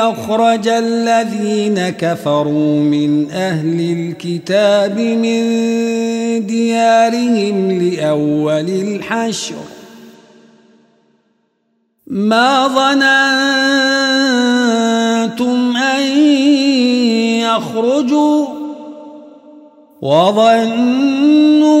أخرج الذين كفروا من أهل الكتاب من ديارهم لأول الحشر. ما ظننتم أن يخرجوا وظنوا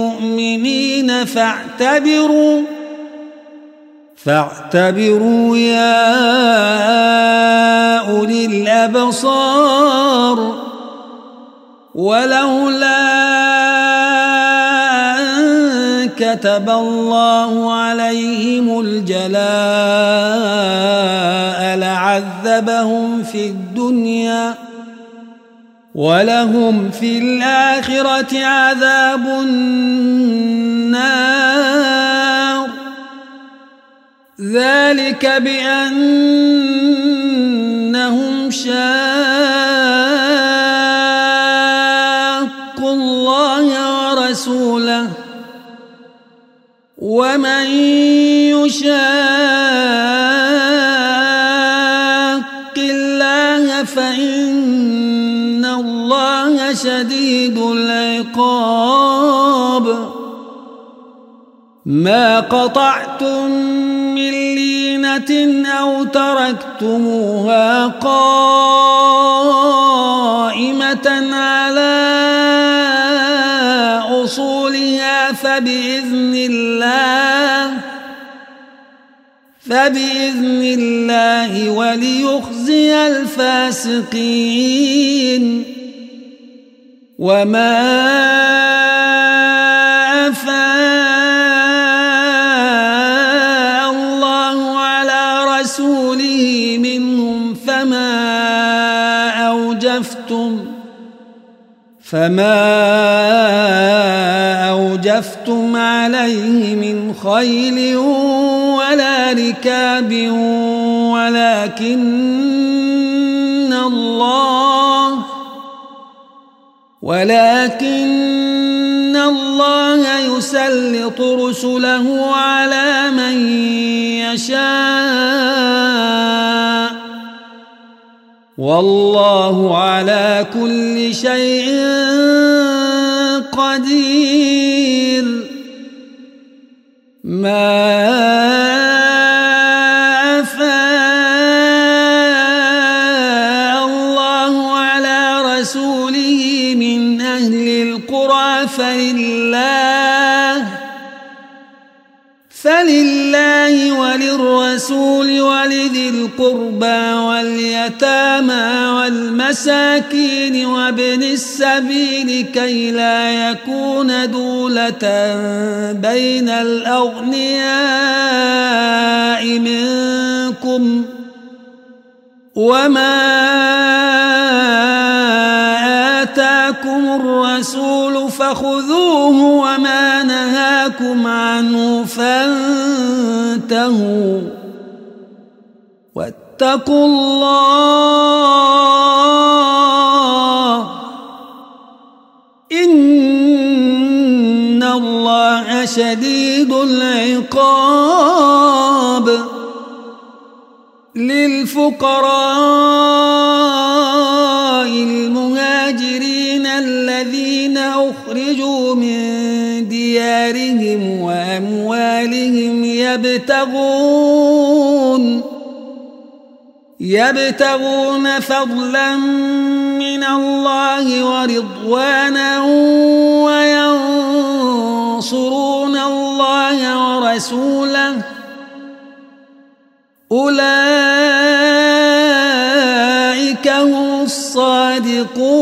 فاعتبروا فاعتبروا يا أولي الأبصار. ولولا أن كتب الله عليهم الجلاء لعذبهم في الدنيا. ولهم في الآخرة عذاب النار. ذلك بأنهم شاقوا الله ورسوله. ومن يشاق الله فإن شديد العقاب. ما قطعتم من لينة أو تركتموها قائمة على أصولها فبإذن الله فبإذن الله وليخزي الفاسقين. وما أفاء الله على رسوله منهم فما أوجفتم فما أوجفتم عليه من خيل ولا ركاب ولكن ولكن الله يسلط رسله على من يشاء. والله على كل شيء قدير. ما فلله فلله وللرسول ولذي القربى واليتامى والمساكين وابن السبيل كي لا يكون دولة بين الأغنياء منكم وما آتاكم الرسول فخذوه وما نهاكم عنه فانتهوا. واتقوا الله. إن الله شديد العقاب. للفقراء المهاجرين الذين أخرجوا من ديارهم وأموالهم يبتغون يبتغون فضلا من الله ورضوانا وينصرون الله ورسوله. أولئك هم الصادقون.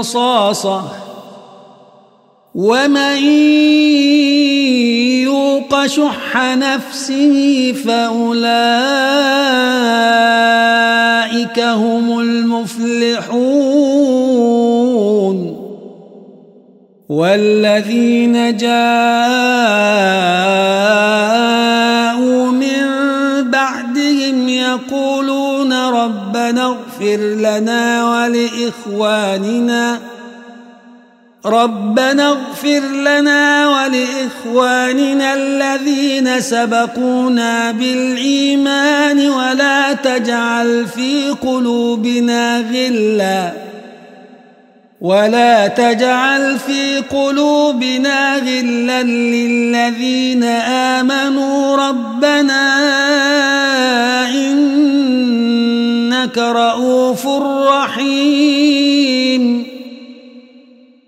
بهم خصاصة ومن يوق شح نفسه فأولئك هم المفلحون والذين جاءوا من بعدهم يقولون ربنا اغفر لنا ولإخواننا. ربنا اغفر لنا ولإخواننا الذين سبقونا بالإيمان ولا تجعل في قلوبنا غلا. ولا تجعل في قلوبنا غلا للذين آمنوا. ربنا إنك رؤوف رحيم.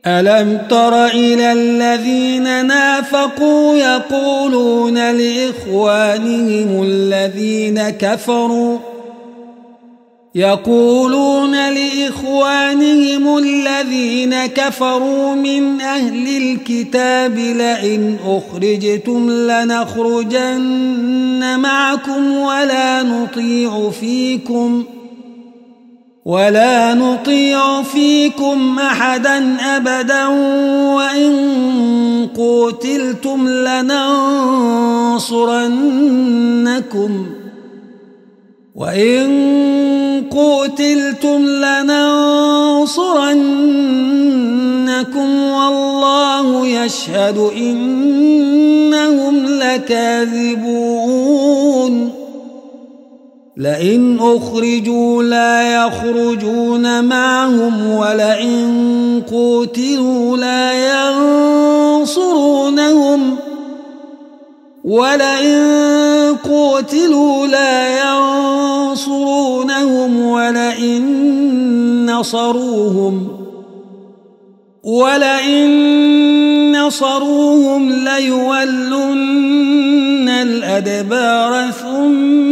ألم تر إلى الذين نافقوا يقولون لإخوانهم الذين كفروا يقولون لإخوانهم الذين كفروا من أهل الكتاب لئن أخرجتم لنخرجن معكم ولا نطيع فيكم ۖ ولا نطيع فيكم أحدا أبدا وإن قوتلتم لننصرنكم وإن قوتلتم لننصرنكم والله يشهد انهم لكاذبون لئن أخرجوا لا يخرجون معهم ولئن قوتلوا لا ينصرونهم ولئن قوتلوا لا ينصرونهم ولئن نصروهم ولئن نصروهم ليولن الأدبار ثم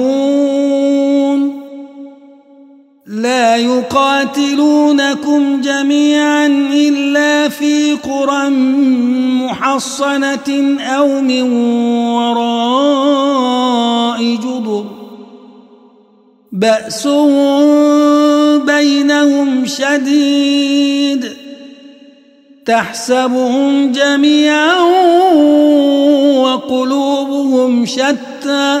يقاتلونكم جميعا إلا في قرى محصنة أو من وراء جدر. بأسهم بينهم شديد. تحسبهم جميعا وقلوبهم شتى.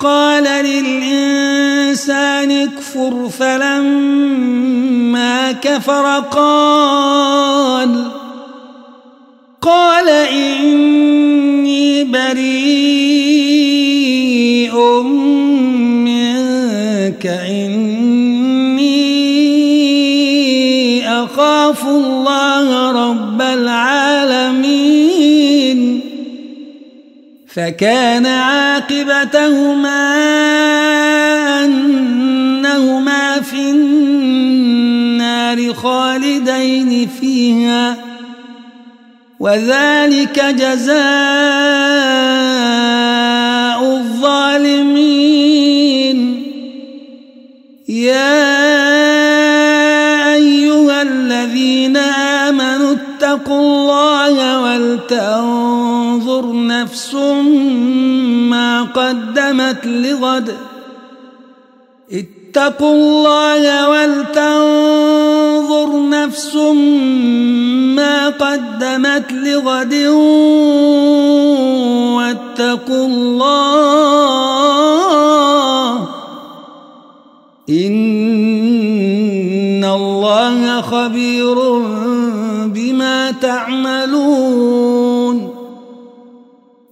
قال للإنسان اكفر فلما كفر قال قال إني بريء منك إني يخافوا الله فكان عاقبتهما أنهما في النار خالدين فيها. وذلك جزاء الظالمين. يا أيها الذين آمنوا اتقوا الله ولتنظر نفس ما قدمت لغد. اتقوا الله ولتنظر نفس ما قدمت لغد. واتقوا الله. إن الله خبير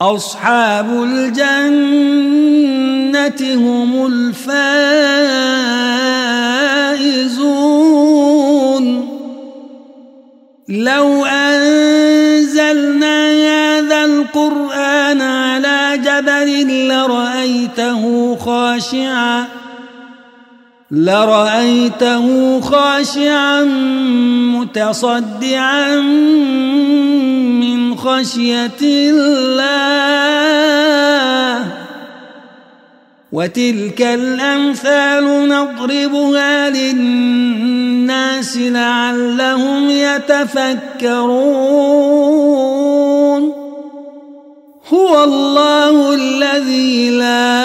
أصحاب الجنة هم الفائزون. لو أنزلنا هذا القرآن على جبل لرأيته خاشعا لرأيته خاشعا متصدعا من خشية الله. وتلك الأمثال نضربها للناس لعلهم يتفكرون. هو الله الذي لا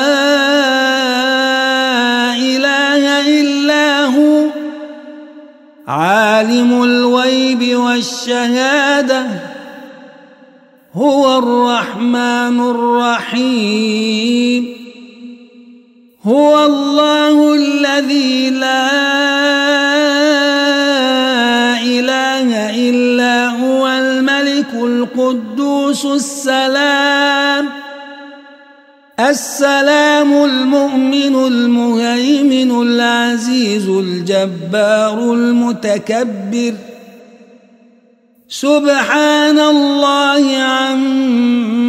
الرحمن الرحيم. هو الله الذي لا إله إلا هو الملك القدوس السلام. السلام المؤمن المهيمن العزيز الجبار المتكبر. سبحان الله عما